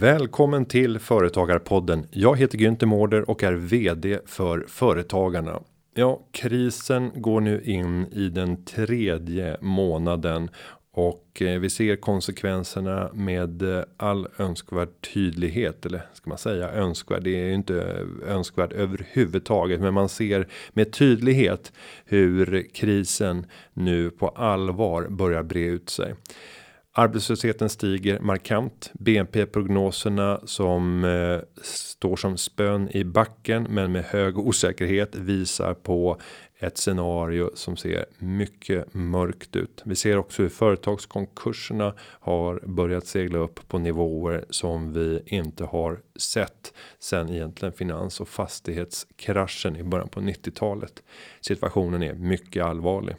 Välkommen till Företagarpodden. Jag heter Günther Mårder och är VD för Företagarna. Ja, krisen går nu in i den tredje månaden och eh, vi ser konsekvenserna med eh, all önskvärd tydlighet eller ska man säga önskvärd? Det är ju inte önskvärd överhuvudtaget, men man ser med tydlighet hur krisen nu på allvar börjar bre ut sig. Arbetslösheten stiger markant. BNP prognoserna som eh, står som spön i backen, men med hög osäkerhet visar på ett scenario som ser mycket mörkt ut. Vi ser också hur företagskonkurserna har börjat segla upp på nivåer som vi inte har sett sen egentligen finans och fastighetskraschen i början på 90-talet. Situationen är mycket allvarlig.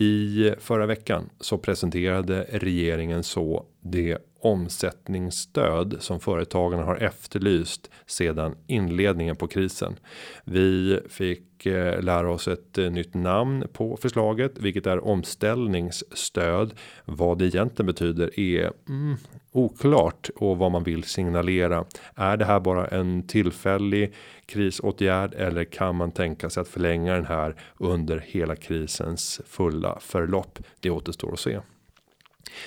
I förra veckan så presenterade regeringen så det omsättningsstöd som företagarna har efterlyst sedan inledningen på krisen. Vi fick eh, lära oss ett eh, nytt namn på förslaget, vilket är omställningsstöd. Vad det egentligen betyder är mm, oklart och vad man vill signalera. Är det här bara en tillfällig krisåtgärd eller kan man tänka sig att förlänga den här under hela krisens fulla förlopp? Det återstår att se.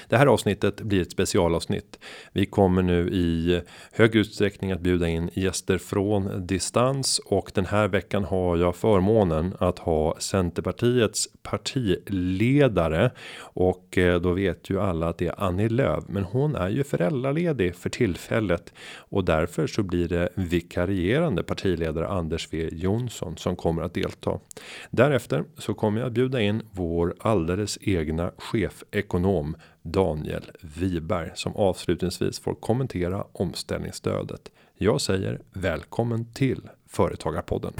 Det här avsnittet blir ett specialavsnitt. Vi kommer nu i hög utsträckning att bjuda in gäster från distans och den här veckan har jag förmånen att ha Centerpartiets partiledare och eh, då vet ju alla att det är Annie Lööf, men hon är ju föräldraledig för tillfället och därför så blir det vikarierande partiledare Anders W Jonsson som kommer att delta. Därefter så kommer jag att bjuda in vår alldeles egna chefekonom Daniel Wiberg som avslutningsvis får kommentera omställningsstödet. Jag säger välkommen till Företagarpodden.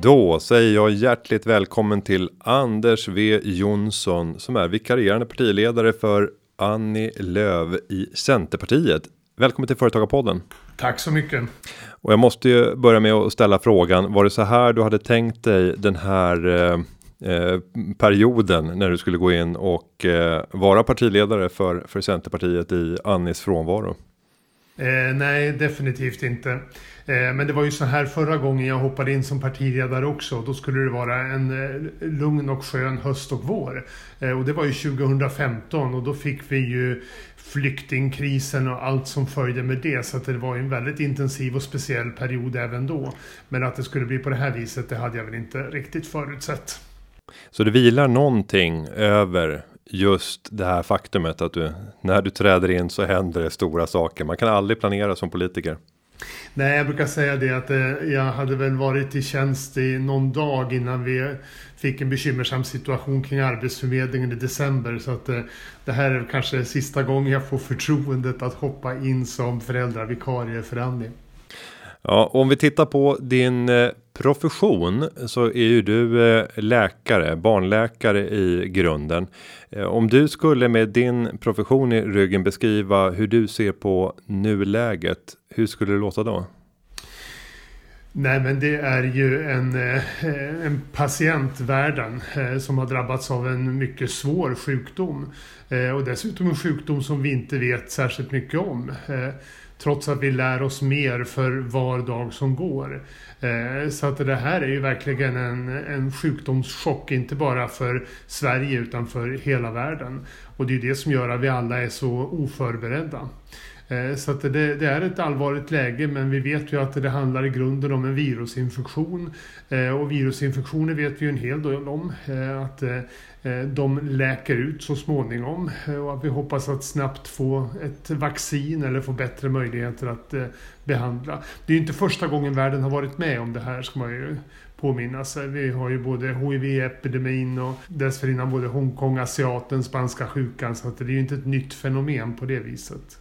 Då säger jag hjärtligt välkommen till Anders W Jonsson som är vikarierande partiledare för Annie Löv i Centerpartiet. Välkommen till Företagarpodden. Tack så mycket. Och jag måste ju börja med att ställa frågan. Var det så här du hade tänkt dig den här eh, perioden när du skulle gå in och eh, vara partiledare för, för Centerpartiet i Annis frånvaro? Eh, nej, definitivt inte. Eh, men det var ju så här förra gången jag hoppade in som partiledare också. Då skulle det vara en eh, lugn och skön höst och vår. Eh, och det var ju 2015 och då fick vi ju flyktingkrisen och allt som följde med det. Så att det var en väldigt intensiv och speciell period även då. Men att det skulle bli på det här viset, det hade jag väl inte riktigt förutsett. Så det vilar någonting över just det här faktumet att du när du träder in så händer det stora saker. Man kan aldrig planera som politiker. Nej, jag brukar säga det att eh, jag hade väl varit i tjänst i någon dag innan vi fick en bekymmersam situation kring Arbetsförmedlingen i december. Så att eh, det här är kanske sista gången jag får förtroendet att hoppa in som föräldravikarie för Annie. Ja, om vi tittar på din eh, profession så är ju du eh, läkare, barnläkare i grunden. Eh, om du skulle med din profession i ryggen beskriva hur du ser på nuläget, hur skulle det låta då? Nej men det är ju en, eh, en patientvärlden som har drabbats av en mycket svår sjukdom. Och dessutom en sjukdom som vi inte vet särskilt mycket om. Trots att vi lär oss mer för var dag som går. Eh, så att det här är ju verkligen en, en sjukdomschock, inte bara för Sverige utan för hela världen. Och det är det som gör att vi alla är så oförberedda. Eh, så att det, det, är ett allvarligt läge men vi vet ju att det handlar i grunden om en virusinfektion. Eh, och virusinfektioner vet vi ju en hel del om. Eh, att de läker ut så småningom och att vi hoppas att snabbt få ett vaccin eller få bättre möjligheter att behandla. Det är ju inte första gången världen har varit med om det här ska man ju påminna sig. Vi har ju både HIV-epidemin och dessförinnan både Hongkong, asiaten, spanska sjukan. Så att det är ju inte ett nytt fenomen på det viset.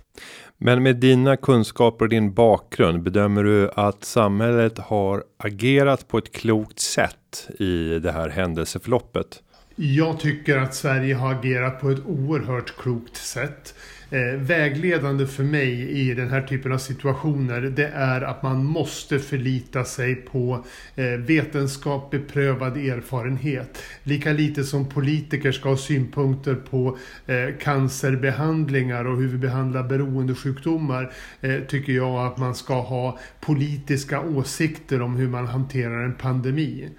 Men med dina kunskaper och din bakgrund bedömer du att samhället har agerat på ett klokt sätt i det här händelseförloppet? Jag tycker att Sverige har agerat på ett oerhört klokt sätt eh, vägledande för mig i den här typen av situationer det är att man måste förlita sig på eh, vetenskap, beprövad erfarenhet. Lika lite som politiker ska ha synpunkter på eh, cancerbehandlingar och hur vi behandlar beroendesjukdomar eh, tycker jag att man ska ha politiska åsikter om hur man hanterar en pandemi.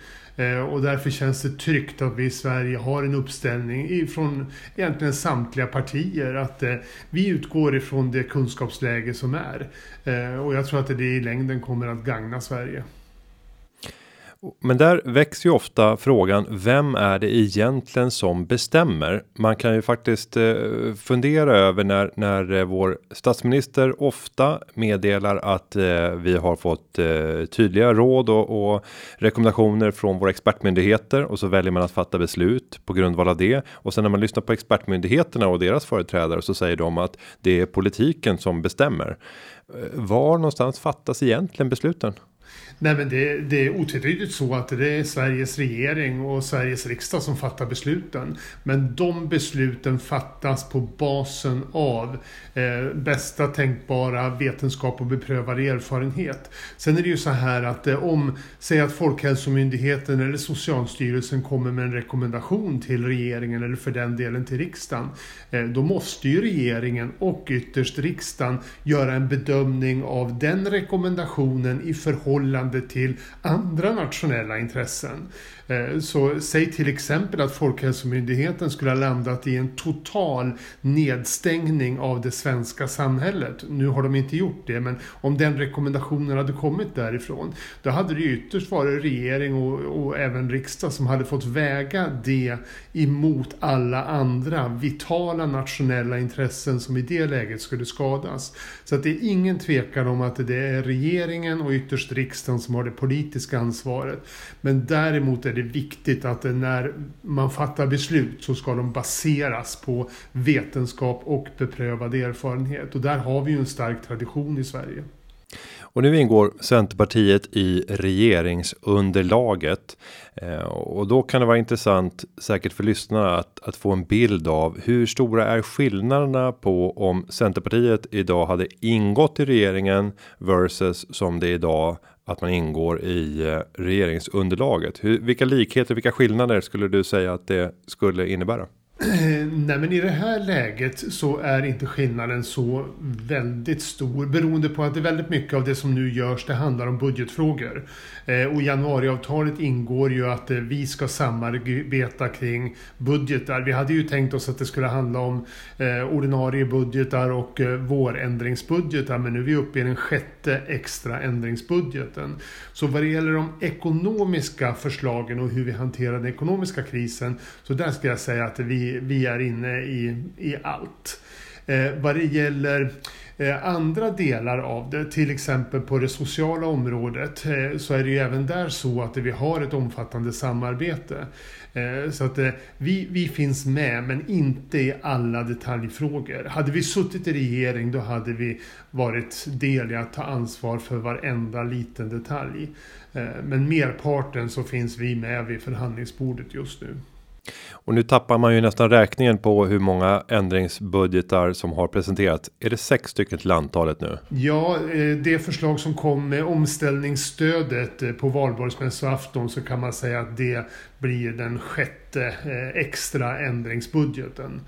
Eh, och därför känns det tryggt att vi i Sverige har en uppställning från egentligen samtliga partier att eh, vi utgår ifrån det kunskapsläge som är. Eh, och jag tror att det i längden kommer att gagna Sverige. Men där väcks ju ofta frågan vem är det egentligen som bestämmer? Man kan ju faktiskt eh, fundera över när när eh, vår statsminister ofta meddelar att eh, vi har fått tydliga råd och, och, rekommendationer från våra expertmyndigheter och så väljer man att fatta beslut på grundval av det och sen när man lyssnar på expertmyndigheterna och deras företrädare så säger de att det är politiken som bestämmer. Var någonstans fattas egentligen besluten? Nej men det, det är otvetydigt så att det är Sveriges regering och Sveriges riksdag som fattar besluten. Men de besluten fattas på basen av eh, bästa tänkbara vetenskap och beprövad erfarenhet. Sen är det ju så här att eh, om, säg att Folkhälsomyndigheten eller Socialstyrelsen kommer med en rekommendation till regeringen eller för den delen till riksdagen. Eh, då måste ju regeringen och ytterst riksdagen göra en bedömning av den rekommendationen i förhållande förhållande till andra nationella intressen. Eh, så säg till exempel att Folkhälsomyndigheten skulle ha landat i en total nedstängning av det svenska samhället. Nu har de inte gjort det, men om den rekommendationen hade kommit därifrån, då hade det ytterst varit regering och, och även riksdag som hade fått väga det emot alla andra vitala nationella intressen som i det läget skulle skadas. Så att det är ingen tvekan om att det är regeringen och ytterst riksdagen som har det politiska ansvaret. Men däremot är det viktigt att när man fattar beslut så ska de baseras på vetenskap och beprövad erfarenhet. Och där har vi ju en stark tradition i Sverige. Och nu ingår Centerpartiet i regeringsunderlaget eh, och då kan det vara intressant säkert för lyssnarna att, att få en bild av hur stora är skillnaderna på om Centerpartiet idag hade ingått i regeringen versus som det idag att man ingår i eh, regeringsunderlaget. Hur, vilka likheter, vilka skillnader skulle du säga att det skulle innebära? Nej men i det här läget så är inte skillnaden så väldigt stor beroende på att det är väldigt mycket av det som nu görs det handlar om budgetfrågor. Eh, och januariavtalet ingår ju att eh, vi ska samarbeta kring budgetar. Vi hade ju tänkt oss att det skulle handla om eh, ordinarie budgetar och vårändringsbudgetar men nu är vi uppe i den sjätte extra ändringsbudgeten. Så vad det gäller de ekonomiska förslagen och hur vi hanterar den ekonomiska krisen så där ska jag säga att vi, vi är inne i, i allt. Eh, vad det gäller eh, andra delar av det, till exempel på det sociala området, eh, så är det ju även där så att vi har ett omfattande samarbete. Eh, så att eh, vi, vi finns med, men inte i alla detaljfrågor. Hade vi suttit i regering, då hade vi varit del i att ta ansvar för varenda liten detalj. Eh, men merparten så finns vi med vid förhandlingsbordet just nu. Och nu tappar man ju nästan räkningen på hur många ändringsbudgetar som har presenterats. Är det sex stycken till antalet nu? Ja, eh, det förslag som kom med omställningsstödet eh, på valborgsmässoafton så kan man säga att det blir den sjätte eh, extra ändringsbudgeten.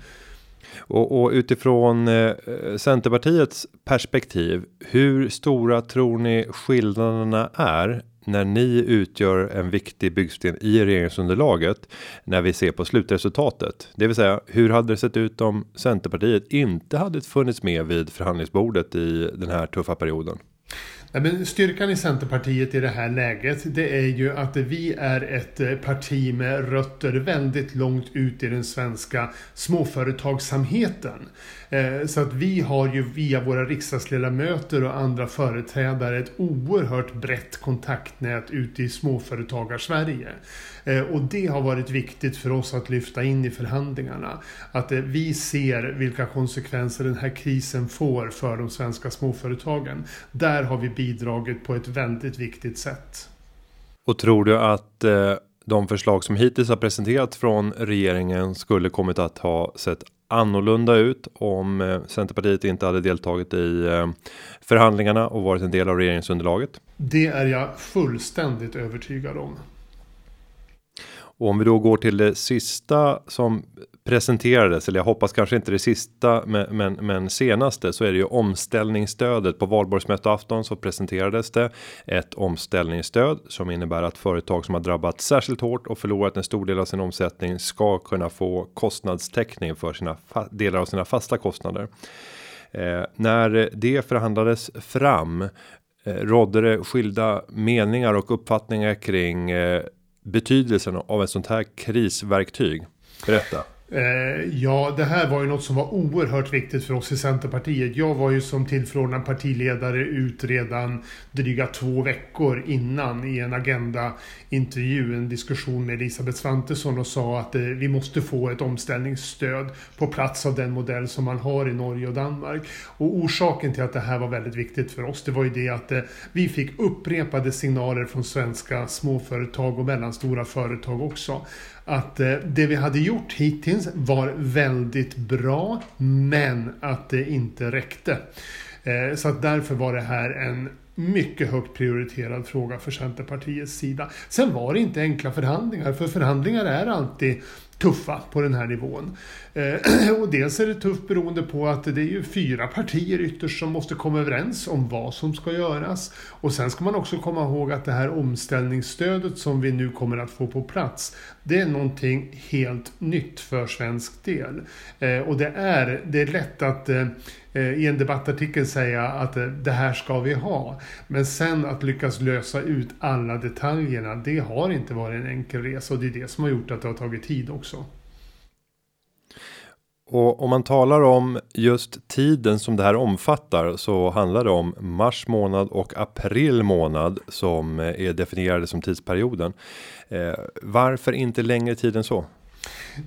Och, och utifrån eh, Centerpartiets perspektiv, hur stora tror ni skillnaderna är när ni utgör en viktig byggsten i regeringsunderlaget när vi ser på slutresultatet. Det vill säga hur hade det sett ut om Centerpartiet inte hade funnits med vid förhandlingsbordet i den här tuffa perioden? Ja, men styrkan i Centerpartiet i det här läget det är ju att vi är ett eh, parti med rötter väldigt långt ut i den svenska småföretagsamheten. Eh, så att vi har ju via våra riksdagsledamöter och andra företrädare ett oerhört brett kontaktnät ute i småföretagarsverige. Eh, och det har varit viktigt för oss att lyfta in i förhandlingarna. Att vi ser vilka konsekvenser den här krisen får för de svenska småföretagen. Där har vi bidragit på ett väldigt viktigt sätt. Och tror du att de förslag som hittills har presenterats från regeringen skulle kommit att ha sett annorlunda ut om eh, Centerpartiet inte hade deltagit i eh, förhandlingarna och varit en del av regeringsunderlaget? Det är jag fullständigt övertygad om. Och om vi då går till det sista som presenterades, eller jag hoppas kanske inte det sista, men, men, men senaste så är det ju omställningsstödet på valborgsmässoafton så presenterades det ett omställningsstöd som innebär att företag som har drabbats särskilt hårt och förlorat en stor del av sin omsättning ska kunna få kostnadstäckning för sina delar av sina fasta kostnader. Eh, när det förhandlades fram eh, rådde det skilda meningar och uppfattningar kring eh, betydelsen av ett sånt här krisverktyg. Berätta. Eh, ja, det här var ju något som var oerhört viktigt för oss i Centerpartiet. Jag var ju som tillförordnad partiledare ut redan dryga två veckor innan i en Agenda-intervju, en diskussion med Elisabeth Svantesson och sa att eh, vi måste få ett omställningsstöd på plats av den modell som man har i Norge och Danmark. Och orsaken till att det här var väldigt viktigt för oss, det var ju det att eh, vi fick upprepade signaler från svenska småföretag och mellanstora företag också att eh, det vi hade gjort hittills var väldigt bra men att det inte räckte. Eh, så att därför var det här en mycket högt prioriterad fråga för Centerpartiets sida. Sen var det inte enkla förhandlingar, för förhandlingar är alltid tuffa på den här nivån. Eh, och dels är det tufft beroende på att det är ju fyra partier ytterst som måste komma överens om vad som ska göras. Och sen ska man också komma ihåg att det här omställningsstödet som vi nu kommer att få på plats, det är någonting helt nytt för svensk del. Eh, och det är, det är lätt att eh, Eh, i en debattartikel säga att eh, det här ska vi ha. Men sen att lyckas lösa ut alla detaljerna, det har inte varit en enkel resa och det är det som har gjort att det har tagit tid också. Och om man talar om just tiden som det här omfattar så handlar det om mars månad och april månad som eh, är definierade som tidsperioden. Varför inte längre tid än så?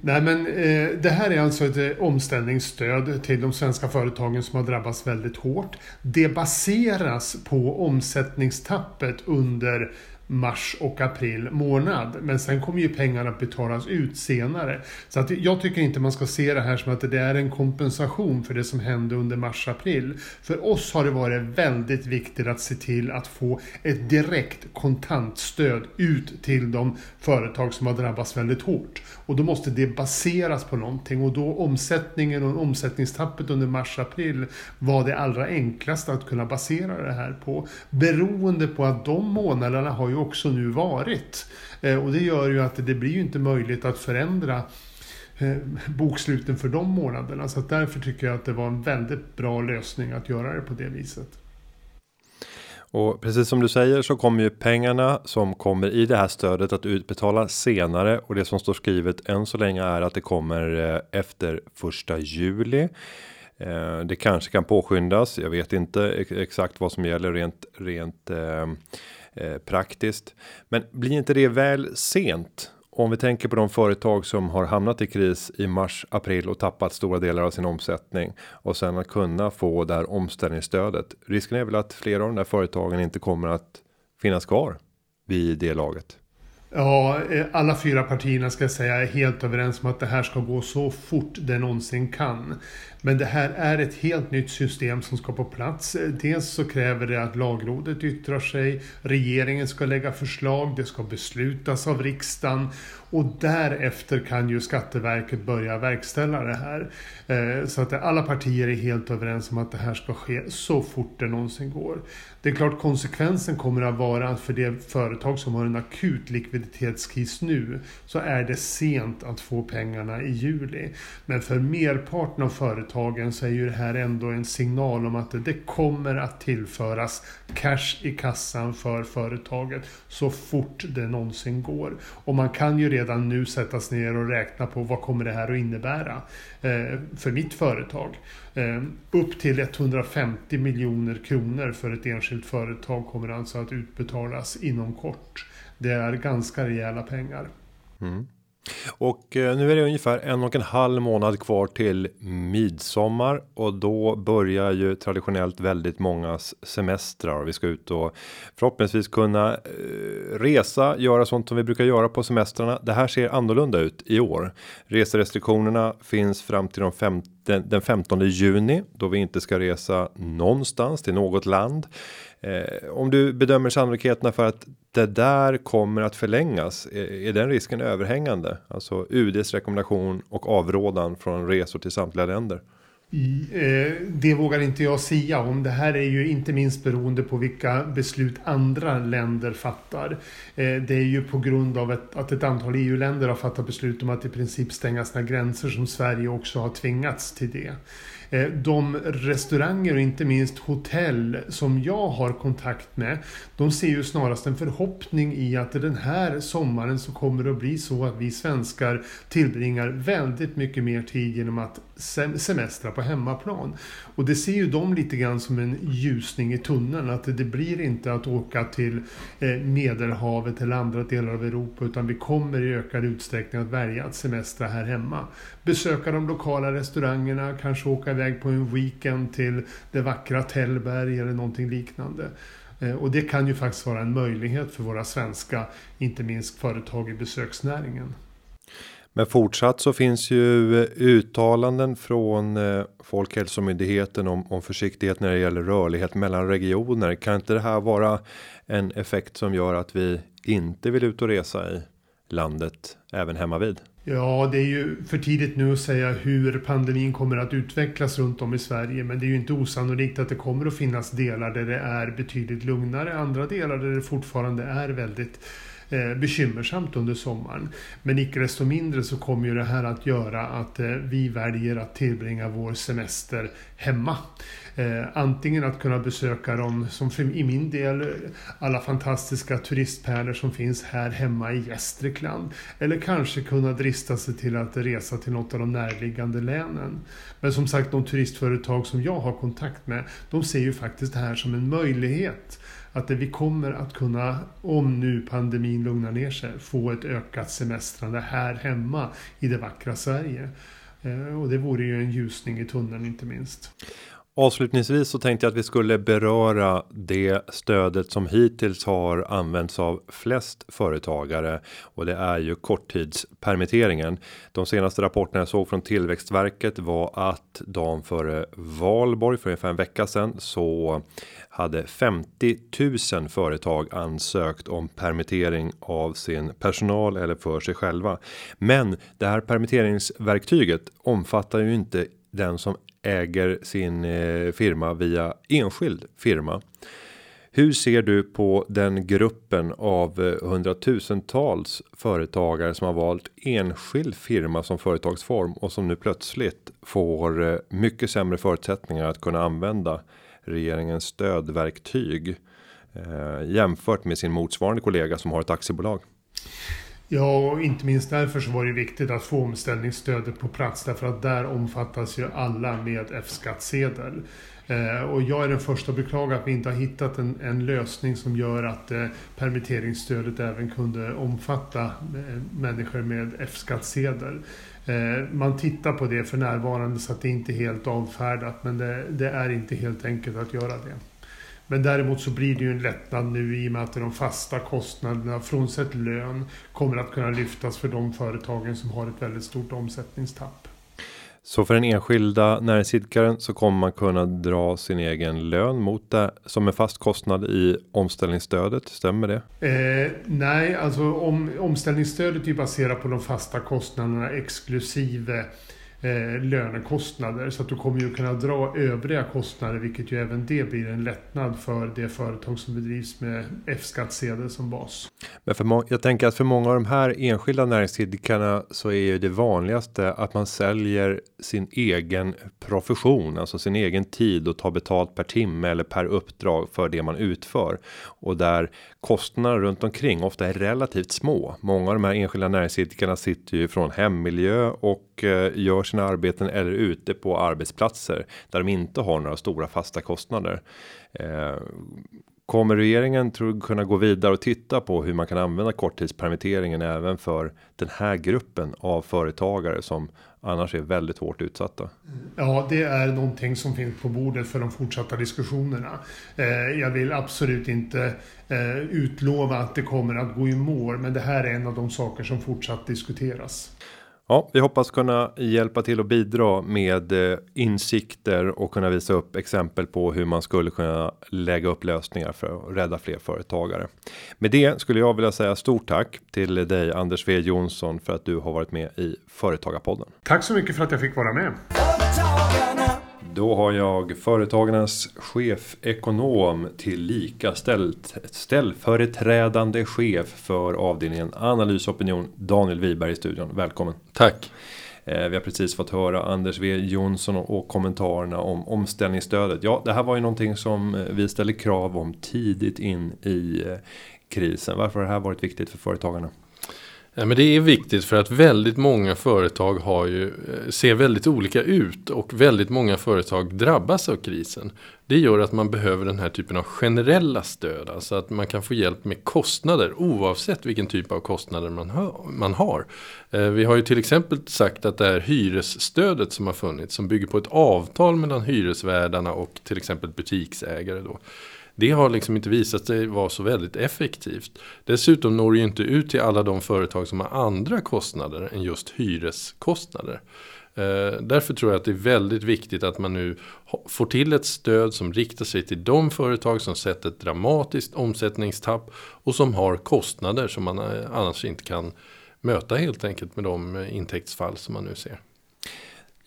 Nej men eh, det här är alltså ett eh, omställningsstöd till de svenska företagen som har drabbats väldigt hårt. Det baseras på omsättningstappet under mars och april månad. Men sen kommer ju pengarna betalas ut senare. Så att jag tycker inte man ska se det här som att det är en kompensation för det som hände under mars-april. För oss har det varit väldigt viktigt att se till att få ett direkt kontantstöd ut till de företag som har drabbats väldigt hårt. Och då måste det baseras på någonting och då omsättningen och omsättningstappet under mars-april var det allra enklaste att kunna basera det här på. Beroende på att de månaderna har ju också nu varit. Eh, och det gör ju att det blir ju inte möjligt att förändra eh, boksluten för de månaderna. Så därför tycker jag att det var en väldigt bra lösning att göra det på det viset. Och precis som du säger så kommer ju pengarna som kommer i det här stödet att utbetalas senare och det som står skrivet än så länge är att det kommer eh, efter första juli. Eh, det kanske kan påskyndas. Jag vet inte exakt vad som gäller rent rent eh, eh, praktiskt. Men blir inte det väl sent? Om vi tänker på de företag som har hamnat i kris i mars, april och tappat stora delar av sin omsättning och sen att kunna få det här omställningsstödet. Risken är väl att flera av de där företagen inte kommer att finnas kvar vid det laget. Ja, eh, alla fyra partierna ska jag säga är helt överens om att det här ska gå så fort det någonsin kan. Men det här är ett helt nytt system som ska på plats. Eh, dels så kräver det att lagrådet yttrar sig, regeringen ska lägga förslag, det ska beslutas av riksdagen och därefter kan ju Skatteverket börja verkställa det här. Eh, så att alla partier är helt överens om att det här ska ske så fort det någonsin går. Det är klart konsekvensen kommer att vara att för det företag som har en akut likviditetskris nu så är det sent att få pengarna i juli. Men för merparten av företagen så är ju det här ändå en signal om att det kommer att tillföras cash i kassan för företaget så fort det någonsin går. Och man kan ju redan nu sätta sig ner och räkna på vad kommer det här att innebära eh, för mitt företag. Eh, upp till 150 miljoner kronor för ett enskilt företag kommer alltså att utbetalas inom kort. Det är ganska rejäla pengar. Mm. Och eh, nu är det ungefär en och en halv månad kvar till midsommar och då börjar ju traditionellt väldigt mångas semestrar och vi ska ut och förhoppningsvis kunna eh, resa, göra sånt som vi brukar göra på semestrarna. Det här ser annorlunda ut i år. Reserestriktionerna finns fram till de 15 den 15 juni då vi inte ska resa någonstans till något land. Eh, om du bedömer sannolikheterna för att det där kommer att förlängas. Är, är den risken överhängande? Alltså UDs rekommendation och avrådan från resor till samtliga länder. Eh, det vågar inte jag sia om. Det här är ju inte minst beroende på vilka beslut andra länder fattar. Eh, det är ju på grund av att ett antal EU-länder har fattat beslut om att i princip stänga sina gränser som Sverige också har tvingats till det. Eh, de restauranger och inte minst hotell som jag har kontakt med. De ser ju snarast en förhoppning i att den här sommaren så kommer det att bli så att vi svenskar tillbringar väldigt mycket mer tid genom att semestra på hemmaplan. Och det ser ju de lite grann som en ljusning i tunneln. Att det blir inte att åka till eh, Medelhavet eller andra delar av Europa utan vi kommer i ökad utsträckning att välja att semestra här hemma. Besöka de lokala restaurangerna, kanske åka iväg på en weekend till det vackra Tällberg eller någonting liknande. Eh, och det kan ju faktiskt vara en möjlighet för våra svenska, inte minst företag i besöksnäringen. Men fortsatt så finns ju eh, uttalanden från eh, Folkhälsomyndigheten om, om försiktighet när det gäller rörlighet mellan regioner. Kan inte det här vara en effekt som gör att vi inte vill ut och resa i landet även hemma vid? Ja, det är ju för tidigt nu att säga hur pandemin kommer att utvecklas runt om i Sverige. Men det är ju inte osannolikt att det kommer att finnas delar där det är betydligt lugnare. Andra delar där det fortfarande är väldigt Eh, bekymmersamt under sommaren. Men icke desto mindre så kommer ju det här att göra att eh, vi väljer att tillbringa vår semester hemma. Eh, antingen att kunna besöka dem, som för, i min del, alla fantastiska turistpärlor som finns här hemma i Gästrikland. Eller kanske kunna drista sig till att resa till något av de närliggande länen. Men som sagt, de turistföretag som jag har kontakt med, de ser ju faktiskt det här som en möjlighet att vi kommer att kunna, om nu pandemin lugnar ner sig, få ett ökat semestrande här hemma i det vackra Sverige. Eh, och det vore ju en ljusning i tunneln inte minst. Avslutningsvis så tänkte jag att vi skulle beröra det stödet som hittills har använts av flest företagare och det är ju korttidspermitteringen. De senaste rapporterna jag såg från Tillväxtverket var att dagen före valborg för ungefär en vecka sedan så hade 50 000 företag ansökt om permittering av sin personal eller för sig själva. Men det här permitteringsverktyget omfattar ju inte den som äger sin eh, firma via enskild firma. Hur ser du på den gruppen av eh, hundratusentals företagare som har valt enskild firma som företagsform och som nu plötsligt får eh, mycket sämre förutsättningar att kunna använda regeringens stödverktyg eh, jämfört med sin motsvarande kollega som har ett aktiebolag? Ja, och inte minst därför så var det viktigt att få omställningsstödet på plats. Därför att där omfattas ju alla med F-skattsedel. Eh, och jag är den första att beklaga att vi inte har hittat en, en lösning som gör att eh, permitteringsstödet även kunde omfatta eh, människor med F-skattsedel. Eh, man tittar på det för närvarande så att det inte är helt avfärdat men det, det är inte helt enkelt att göra det. Men däremot så blir det ju en lättnad nu i och med att de fasta kostnaderna, frånsett lön, kommer att kunna lyftas för de företagen som har ett väldigt stort omsättningstapp. Så för den enskilda näringsidkaren så kommer man kunna dra sin egen lön mot det som en fast kostnad i omställningsstödet. Stämmer det? Eh, nej, alltså om, omställningsstödet är baserat på de fasta kostnaderna exklusive eh, lönekostnader. Så att du kommer ju kunna dra övriga kostnader vilket ju även det blir en lättnad för det företag som bedrivs med F-skattsedel som bas. Men för jag tänker att för många av de här enskilda näringsidkarna så är ju det vanligaste att man säljer sin egen profession, alltså sin egen tid och tar betalt per timme eller per uppdrag för det man utför och där kostnaderna runt omkring ofta är relativt små. Många av de här enskilda näringsidkarna sitter ju från hemmiljö och eh, gör sina arbeten eller ute på arbetsplatser där de inte har några stora fasta kostnader. Eh, Kommer regeringen tror kunna gå vidare och titta på hur man kan använda korttidspermitteringen även för den här gruppen av företagare som annars är väldigt hårt utsatta? Ja, det är någonting som finns på bordet för de fortsatta diskussionerna. Eh, jag vill absolut inte eh, utlova att det kommer att gå i mål, men det här är en av de saker som fortsatt diskuteras. Ja, vi hoppas kunna hjälpa till och bidra med eh, insikter och kunna visa upp exempel på hur man skulle kunna lägga upp lösningar för att rädda fler företagare. Med det skulle jag vilja säga stort tack till dig Anders W Jonsson för att du har varit med i Företagarpodden. Tack så mycket för att jag fick vara med. Då har jag Företagarnas chefekonom till lika ställt ställföreträdande chef för avdelningen analys och opinion Daniel Wiberg i studion. Välkommen. Tack. Eh, vi har precis fått höra Anders W Jonsson och kommentarerna om omställningsstödet. Ja, det här var ju någonting som eh, vi ställde krav om tidigt in i eh, krisen. Varför har det här varit viktigt för företagarna? Ja, men det är viktigt för att väldigt många företag har ju, eh, ser väldigt olika ut och väldigt många företag drabbas av krisen. Det gör att man behöver den här typen av generella stöd, alltså att man kan få hjälp med kostnader oavsett vilken typ av kostnader man, har. Man har. Eh, vi har ju till exempel sagt att det här hyresstödet som har funnits, som bygger på ett avtal mellan hyresvärdarna och till exempel butiksägare då. Det har liksom inte visat sig vara så väldigt effektivt. Dessutom når det ju inte ut till alla de företag som har andra kostnader än just hyreskostnader. Eh, därför tror jag att det är väldigt viktigt att man nu får till ett stöd som riktar sig till de företag som sett ett dramatiskt omsättningstapp och som har kostnader som man eh, annars inte kan möta helt enkelt med de eh, intäktsfall som man nu ser.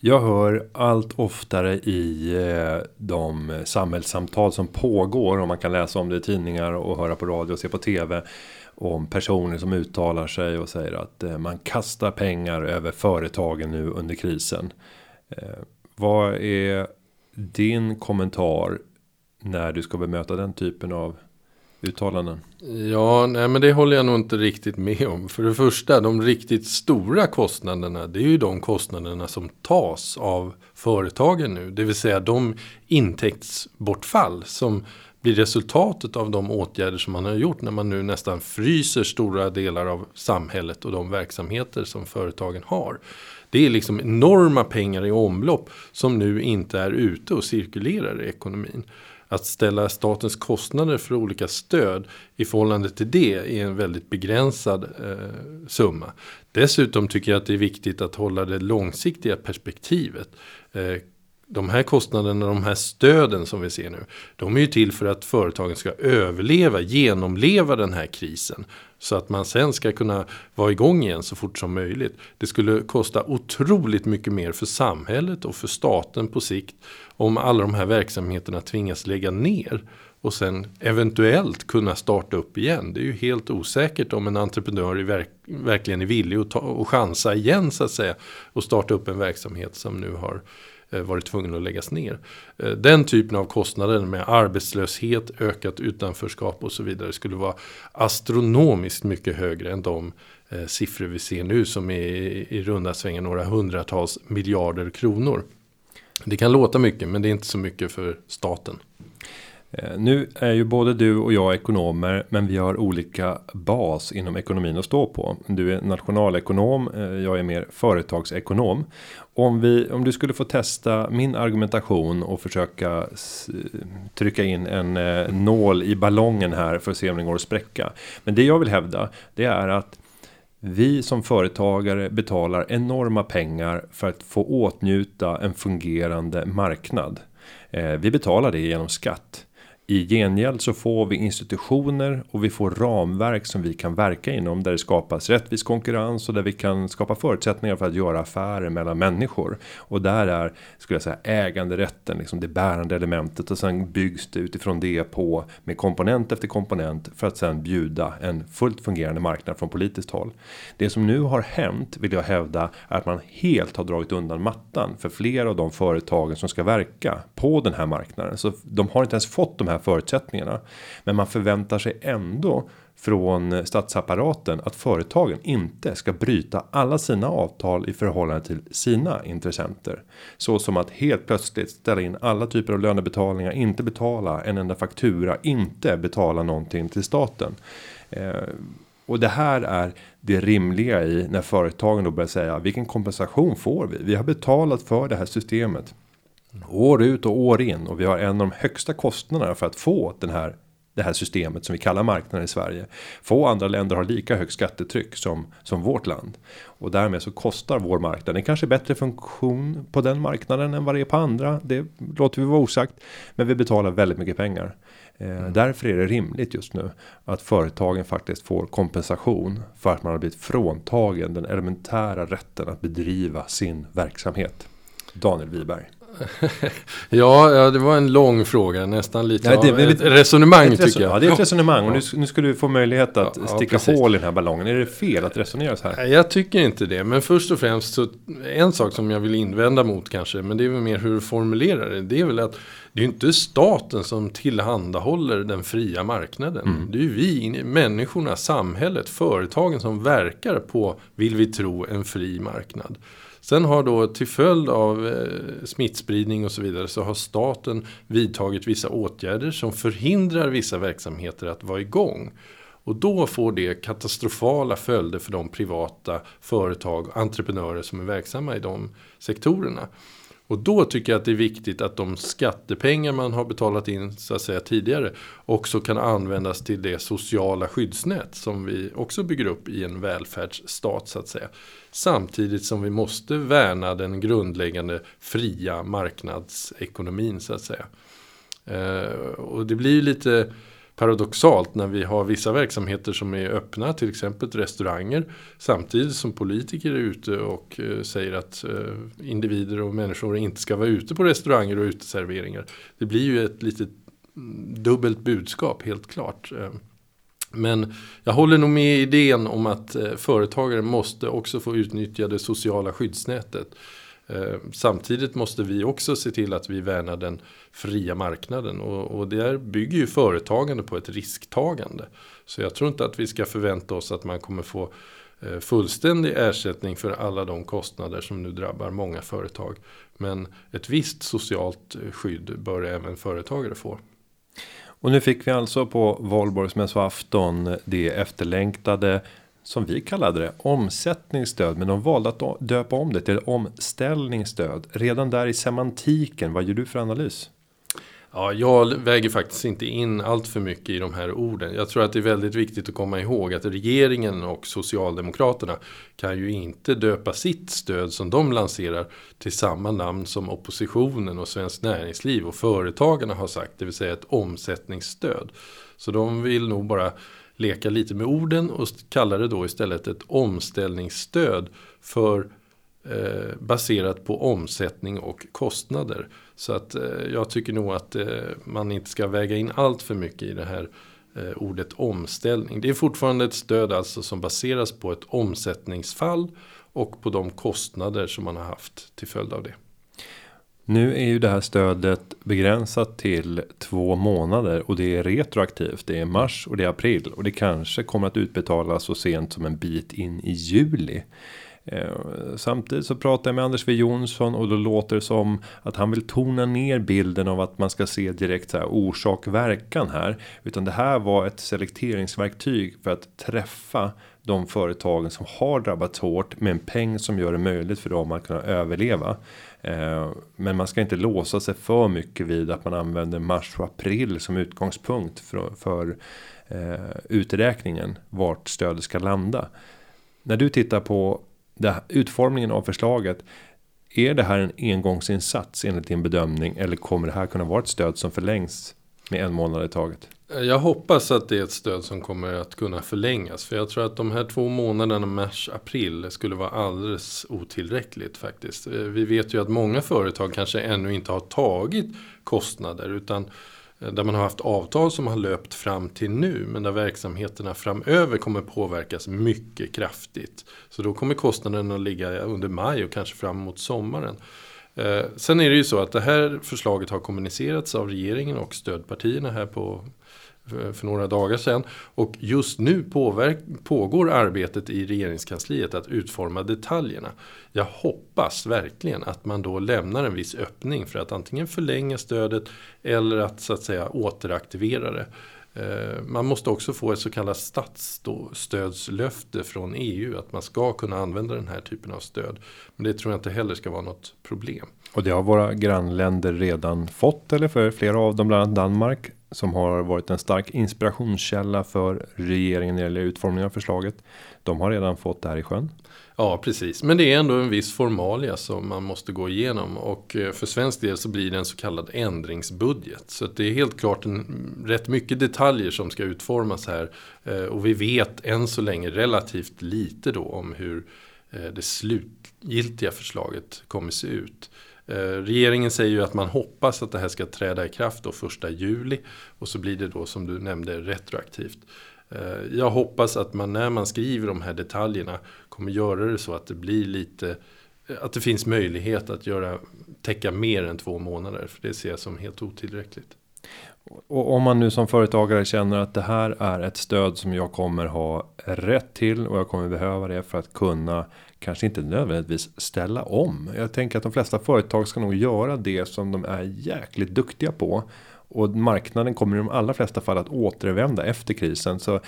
Jag hör allt oftare i eh, de samhällssamtal som pågår och man kan läsa om det i tidningar och höra på radio och se på tv om personer som uttalar sig och säger att eh, man kastar pengar över företagen nu under krisen. Eh, vad är din kommentar när du ska bemöta den typen av uttalanden? Ja, nej, men det håller jag nog inte riktigt med om. För det första, de riktigt stora kostnaderna, det är ju de kostnaderna som tas av företagen nu. Det vill säga de intäktsbortfall som blir resultatet av de åtgärder som man har gjort när man nu nästan fryser stora delar av samhället och de verksamheter som företagen har. Det är liksom enorma pengar i omlopp som nu inte är ute och cirkulerar i ekonomin att ställa statens kostnader för olika stöd i förhållande till det är en väldigt begränsad eh, summa. Dessutom tycker jag att det är viktigt att hålla det långsiktiga perspektivet. Eh, de här kostnaderna, de här stöden som vi ser nu, de är ju till för att företagen ska överleva, genomleva den här krisen. Så att man sen ska kunna vara igång igen så fort som möjligt. Det skulle kosta otroligt mycket mer för samhället och för staten på sikt om alla de här verksamheterna tvingas lägga ner och sen eventuellt kunna starta upp igen. Det är ju helt osäkert om en entreprenör är verk verkligen är villig att ta och chansa igen så att säga och starta upp en verksamhet som nu har Eh, varit tvungen att läggas ner. Eh, den typen av kostnader med arbetslöshet, ökat utanförskap och så vidare skulle vara astronomiskt mycket högre än de eh, siffror vi ser nu som är i runda svängar några hundratals miljarder kronor. Det kan låta mycket men det är inte så mycket för staten. Nu är ju både du och jag ekonomer, men vi har olika bas inom ekonomin att stå på. Du är nationalekonom, jag är mer företagsekonom. Om vi, om du skulle få testa min argumentation och försöka trycka in en eh, nål i ballongen här för att se om den går att spräcka. Men det jag vill hävda, det är att vi som företagare betalar enorma pengar för att få åtnjuta en fungerande marknad. Eh, vi betalar det genom skatt. I gengäld så får vi institutioner och vi får ramverk som vi kan verka inom där det skapas rättvis konkurrens och där vi kan skapa förutsättningar för att göra affärer mellan människor. Och där är, skulle jag säga, äganderätten liksom det bärande elementet och sen byggs det utifrån det på med komponent efter komponent för att sen bjuda en fullt fungerande marknad från politiskt håll. Det som nu har hänt vill jag hävda är att man helt har dragit undan mattan för flera av de företagen som ska verka på den här marknaden. Så de har inte ens fått de här förutsättningarna. Men man förväntar sig ändå från statsapparaten att företagen inte ska bryta alla sina avtal i förhållande till sina intressenter. Så som att helt plötsligt ställa in alla typer av lönebetalningar, inte betala en enda faktura, inte betala någonting till staten. Eh, och det här är det rimliga i när företagen då börjar säga vilken kompensation får vi? Vi har betalat för det här systemet. År ut och år in och vi har en av de högsta kostnaderna för att få den här det här systemet som vi kallar marknaden i Sverige. Få andra länder har lika högt skattetryck som som vårt land och därmed så kostar vår marknad en kanske bättre funktion på den marknaden än vad det är på andra. Det låter vi vara osagt, men vi betalar väldigt mycket pengar. Eh, mm. Därför är det rimligt just nu att företagen faktiskt får kompensation för att man har blivit fråntagen den elementära rätten att bedriva sin verksamhet. Daniel Wiberg. ja, ja, det var en lång fråga, nästan lite Nej, det, av ett resonemang ett tycker jag. Ja, det är ett resonemang och nu, nu ska du få möjlighet att ja, sticka ja, hål i den här ballongen. Är det fel att resonera så här? Jag tycker inte det, men först och främst så en sak som jag vill invända mot kanske, men det är väl mer hur du formulerar det. Det är väl att det är inte staten som tillhandahåller den fria marknaden. Mm. Det är ju vi, människorna, samhället, företagen som verkar på, vill vi tro, en fri marknad. Sen har då till följd av eh, smittspridning och så vidare så har staten vidtagit vissa åtgärder som förhindrar vissa verksamheter att vara igång. Och då får det katastrofala följder för de privata företag och entreprenörer som är verksamma i de sektorerna. Och då tycker jag att det är viktigt att de skattepengar man har betalat in så att säga tidigare också kan användas till det sociala skyddsnät som vi också bygger upp i en välfärdsstat så att säga. Samtidigt som vi måste värna den grundläggande fria marknadsekonomin så att säga. Eh, och det blir lite paradoxalt när vi har vissa verksamheter som är öppna, till exempel restauranger. Samtidigt som politiker är ute och eh, säger att eh, individer och människor inte ska vara ute på restauranger och uteserveringar. Det blir ju ett litet mm, dubbelt budskap helt klart. Eh, men jag håller nog med idén om att företagare måste också få utnyttja det sociala skyddsnätet. Eh, samtidigt måste vi också se till att vi värnar den fria marknaden och, och där bygger ju företagande på ett risktagande. Så jag tror inte att vi ska förvänta oss att man kommer få eh, fullständig ersättning för alla de kostnader som nu drabbar många företag. Men ett visst socialt eh, skydd bör även företagare få. Och nu fick vi alltså på valborgsmässoafton det efterlängtade som vi kallade det omsättningsstöd, men de valde att döpa om det till omställningsstöd. Redan där i semantiken, vad gör du för analys? Ja, jag väger faktiskt inte in allt för mycket i de här orden. Jag tror att det är väldigt viktigt att komma ihåg att regeringen och Socialdemokraterna kan ju inte döpa sitt stöd som de lanserar till samma namn som oppositionen och Svenskt Näringsliv och Företagarna har sagt, det vill säga ett omsättningsstöd. Så de vill nog bara leka lite med orden och kalla det då istället ett omställningsstöd för eh, baserat på omsättning och kostnader. Så att eh, jag tycker nog att eh, man inte ska väga in allt för mycket i det här eh, ordet omställning. Det är fortfarande ett stöd alltså som baseras på ett omsättningsfall och på de kostnader som man har haft till följd av det. Nu är ju det här stödet begränsat till två månader och det är retroaktivt. Det är mars och det är april och det kanske kommer att utbetalas så sent som en bit in i juli. Eh, samtidigt så pratar jag med Anders W Jonsson och då låter det som att han vill tona ner bilden av att man ska se direkt så här orsak verkan här. Utan det här var ett selekteringsverktyg för att träffa de företagen som har drabbats hårt med en peng som gör det möjligt för dem att kunna överleva. Eh, men man ska inte låsa sig för mycket vid att man använder mars och april som utgångspunkt för, för eh, uträkningen vart stödet ska landa. När du tittar på det, utformningen av förslaget. Är det här en engångsinsats enligt din bedömning eller kommer det här kunna vara ett stöd som förlängs med en månad i taget? Eh, jag hoppas att det är ett stöd som kommer att kunna förlängas. För jag tror att de här två månaderna mars-april skulle vara alldeles otillräckligt faktiskt. Eh, vi vet ju att många företag kanske ännu inte har tagit kostnader. Utan eh, där man har haft avtal som har löpt fram till nu. Men där verksamheterna framöver kommer påverkas mycket kraftigt. Så då kommer kostnaderna att ligga under maj och kanske fram mot sommaren. Eh, sen är det ju så att det här förslaget har kommunicerats av regeringen och stödpartierna här på för några dagar sedan. Och just nu pågår arbetet i regeringskansliet att utforma detaljerna. Jag hoppas verkligen att man då lämnar en viss öppning för att antingen förlänga stödet eller att så att säga återaktivera det. Eh, man måste också få ett så kallat statsstödslöfte från EU att man ska kunna använda den här typen av stöd. Men det tror jag inte heller ska vara något problem. Och det har våra grannländer redan fått eller för flera av dem, bland annat Danmark som har varit en stark inspirationskälla för regeringen när det gäller utformningen av förslaget. De har redan fått det här i sjön. Ja, precis. Men det är ändå en viss formalia som man måste gå igenom. Och eh, för svensk del så blir det en så kallad ändringsbudget. Så det är helt klart en, mm, rätt mycket detaljer som ska utformas här. Eh, och vi vet än så länge relativt lite då om hur eh, det slutgiltiga förslaget kommer se ut. Eh, regeringen säger ju att man hoppas att det här ska träda i kraft då första juli. Och så blir det då som du nämnde retroaktivt. Eh, jag hoppas att man när man skriver de här detaljerna kommer göra det så att det blir lite eh, att det finns möjlighet att göra, täcka mer än två månader. För det ser jag som helt otillräckligt. Och om man nu som företagare känner att det här är ett stöd som jag kommer ha rätt till och jag kommer behöva det för att kunna kanske inte nödvändigtvis ställa om. Jag tänker att de flesta företag ska nog göra det som de är jäkligt duktiga på och marknaden kommer i de allra flesta fall att återvända efter krisen. Så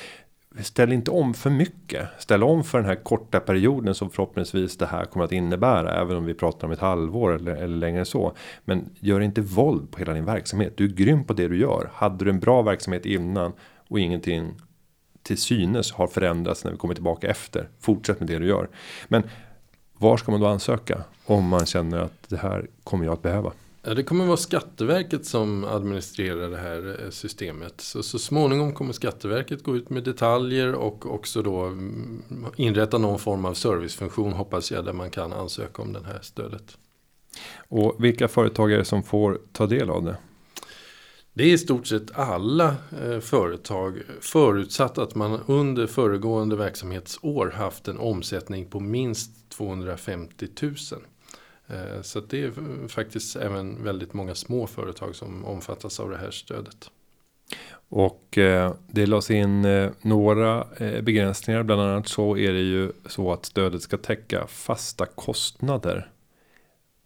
ställ inte om för mycket. Ställ om för den här korta perioden som förhoppningsvis det här kommer att innebära. Även om vi pratar om ett halvår eller, eller längre så. Men gör inte våld på hela din verksamhet. Du är grym på det du gör. Hade du en bra verksamhet innan och ingenting till synes har förändrats när vi kommer tillbaka efter. Fortsätt med det du gör. Men var ska man då ansöka om man känner att det här kommer jag att behöva? Ja, det kommer vara Skatteverket som administrerar det här eh, systemet. Så, så småningom kommer Skatteverket gå ut med detaljer och också då mm, inrätta någon form av servicefunktion hoppas jag där man kan ansöka om det här stödet. Och vilka företag är det som får ta del av det? Det är i stort sett alla eh, företag förutsatt att man under föregående verksamhetsår haft en omsättning på minst 250 000. Eh, så det är faktiskt även väldigt många små företag som omfattas av det här stödet. Och eh, det lades in eh, några eh, begränsningar. Bland annat så är det ju så att stödet ska täcka fasta kostnader.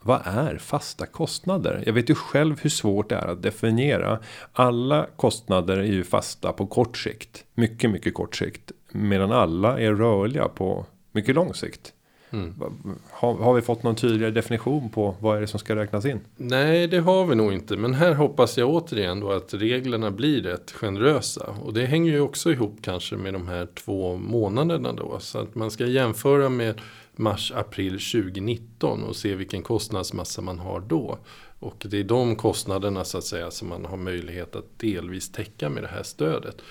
Vad är fasta kostnader? Jag vet ju själv hur svårt det är att definiera. Alla kostnader är ju fasta på kort sikt. Mycket, mycket kort sikt. Medan alla är rörliga på mycket lång sikt. Mm. Har, har, vi fått någon tydligare definition på vad är det som ska räknas in? Nej, det har vi nog inte. Men här hoppas jag återigen då att reglerna blir rätt generösa. Och det hänger ju också ihop kanske med de här två månaderna då. Så att man ska jämföra med mars, april 2019 och se vilken kostnadsmassa man har då. Och det är de kostnaderna så att säga som man har möjlighet att delvis täcka med det här stödet.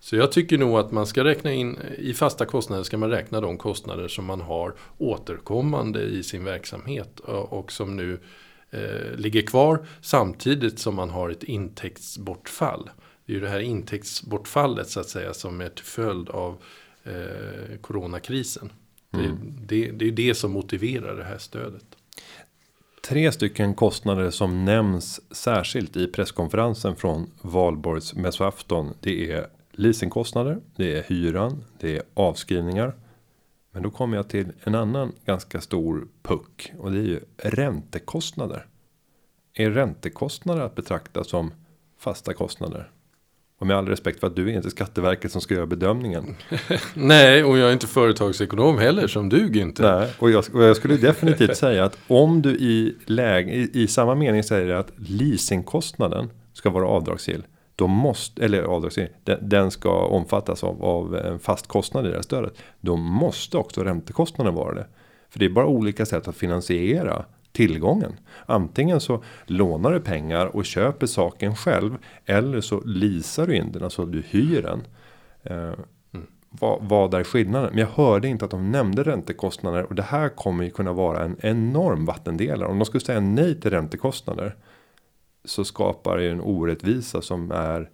Så jag tycker nog att man ska räkna in i fasta kostnader ska man räkna de kostnader som man har återkommande i sin verksamhet och som nu eh, ligger kvar samtidigt som man har ett intäktsbortfall. Det är ju det här intäktsbortfallet så att säga som är till följd av eh, coronakrisen. Mm. Det, det, det är det som motiverar det här stödet. Tre stycken kostnader som nämns särskilt i presskonferensen från valborgs mässoafton. Det är leasingkostnader, det är hyran, det är avskrivningar. Men då kommer jag till en annan ganska stor puck och det är ju räntekostnader. Är räntekostnader att betrakta som fasta kostnader? Och med all respekt för att du är inte Skatteverket som ska göra bedömningen. Nej, och jag är inte företagsekonom heller som du Günther. Nej, och jag, och jag skulle definitivt säga att om du i, läge, i, i samma mening säger att leasingkostnaden ska vara avdragsgill då måste, eller avdragsgill, den, den ska omfattas av, av en fast kostnad i det här stödet. Då måste också räntekostnaden vara det. För det är bara olika sätt att finansiera tillgången. Antingen så lånar du pengar och köper saken själv. Eller så leasar du in den, alltså du hyr den. Eh, vad, vad är skillnaden? Men jag hörde inte att de nämnde räntekostnader. Och det här kommer ju kunna vara en enorm vattendelare. Om de skulle säga nej till räntekostnader så skapar det en orättvisa som är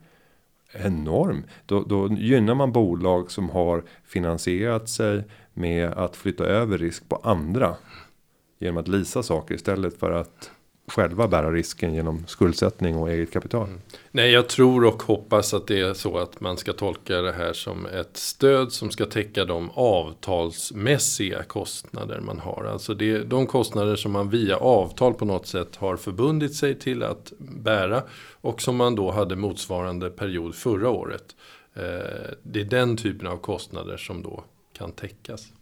enorm. Då, då gynnar man bolag som har finansierat sig med att flytta över risk på andra genom att lisa saker istället för att själva bära risken genom skuldsättning och eget kapital. Mm. Nej, jag tror och hoppas att det är så att man ska tolka det här som ett stöd som ska täcka de avtalsmässiga kostnader man har. Alltså det, de kostnader som man via avtal på något sätt har förbundit sig till att bära och som man då hade motsvarande period förra året. Eh, det är den typen av kostnader som då kan täckas.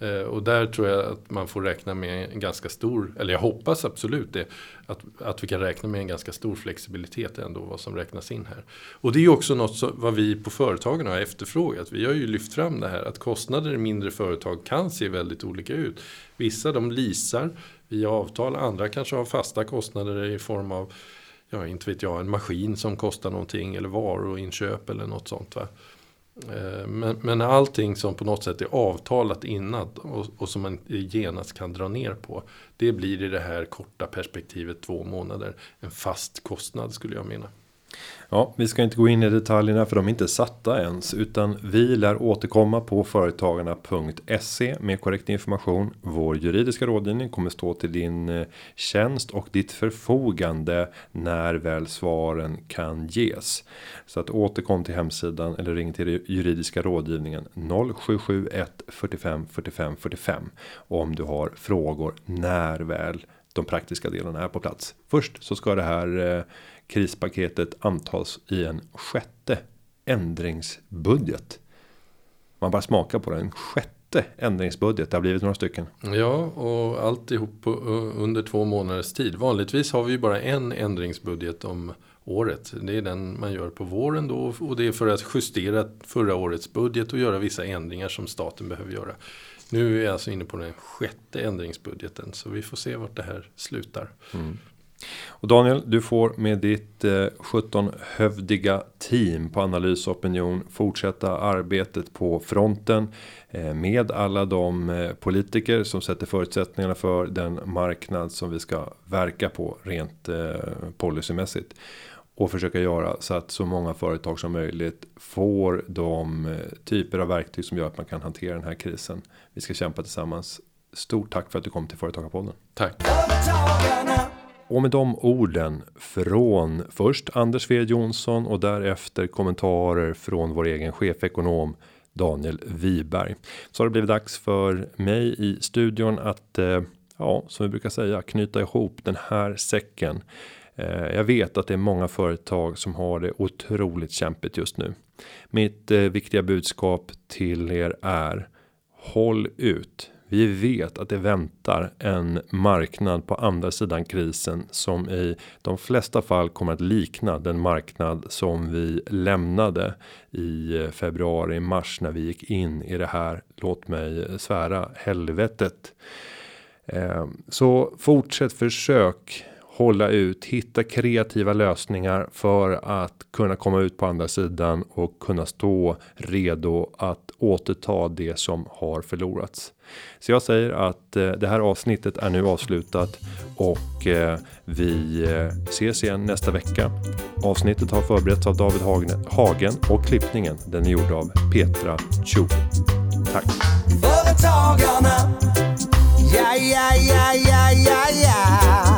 Eh, och där tror jag att man får räkna med en ganska stor, eller jag hoppas absolut det, att, att vi kan räkna med en ganska stor flexibilitet ändå vad som räknas in här. Och det är ju också något som, vad vi på företagen har efterfrågat. Vi har ju lyft fram det här att kostnader i mindre företag kan se väldigt olika ut. Vissa de lisar via avtal, andra kanske har fasta kostnader i form av ja, inte vet jag, en maskin som kostar någonting eller varuinköp eller något sånt. Va? Eh, men, men allting som på något sätt är avtalat innan och, och, som man genast kan dra ner på. Det blir i det här korta perspektivet två månader en fast kostnad skulle jag mena. Ja, vi ska inte gå in i detaljerna för de är inte satta ens utan vi lär återkomma på företagarna.se med korrekt information. Vår juridiska rådgivning kommer stå till din eh, tjänst och ditt förfogande när väl svaren kan ges. Så att återkom till hemsidan eller ring till juridiska rådgivningen 0771 45 45 45 om du har frågor när väl de praktiska delarna är på plats. Först så ska det här eh, krispaketet antas i en sjätte ändringsbudget. Man bara smakar på det, en sjätte ändringsbudget. Det har blivit några stycken. Ja, och alltihop på, under två månaders tid. Vanligtvis har vi ju bara en ändringsbudget om året. Det är den man gör på våren då och det är för att justera förra årets budget och göra vissa ändringar som staten behöver göra. Nu är jag alltså inne på den sjätte ändringsbudgeten så vi får se vart det här slutar. Mm. Och Daniel, du får med ditt eh, 17 hövdiga team på analys och opinion fortsätta arbetet på fronten eh, med alla de eh, politiker som sätter förutsättningarna för den marknad som vi ska verka på rent eh, policymässigt och försöka göra så att så många företag som möjligt får de eh, typer av verktyg som gör att man kan hantera den här krisen. Vi ska kämpa tillsammans. Stort tack för att du kom till Företagarpodden. Tack. Och med de orden från först Anders W Jonsson och därefter kommentarer från vår egen chefekonom Daniel Wiberg. Så har det blivit dags för mig i studion att eh, ja, som vi brukar säga knyta ihop den här säcken. Eh, jag vet att det är många företag som har det otroligt kämpigt just nu. Mitt eh, viktiga budskap till er är håll ut. Vi vet att det väntar en marknad på andra sidan krisen som i de flesta fall kommer att likna den marknad som vi lämnade i eh, februari mars när vi gick in i det här. Låt mig svära helvetet. Så fortsätt försök hålla ut, hitta kreativa lösningar för att kunna komma ut på andra sidan och kunna stå redo att återta det som har förlorats. Så jag säger att eh, det här avsnittet är nu avslutat och eh, vi eh, ses igen nästa vecka. Avsnittet har förberetts av David Hagen och klippningen den är gjord av Petra Cho. Tack! Företagarna, ja, ja, ja, ja, ja, ja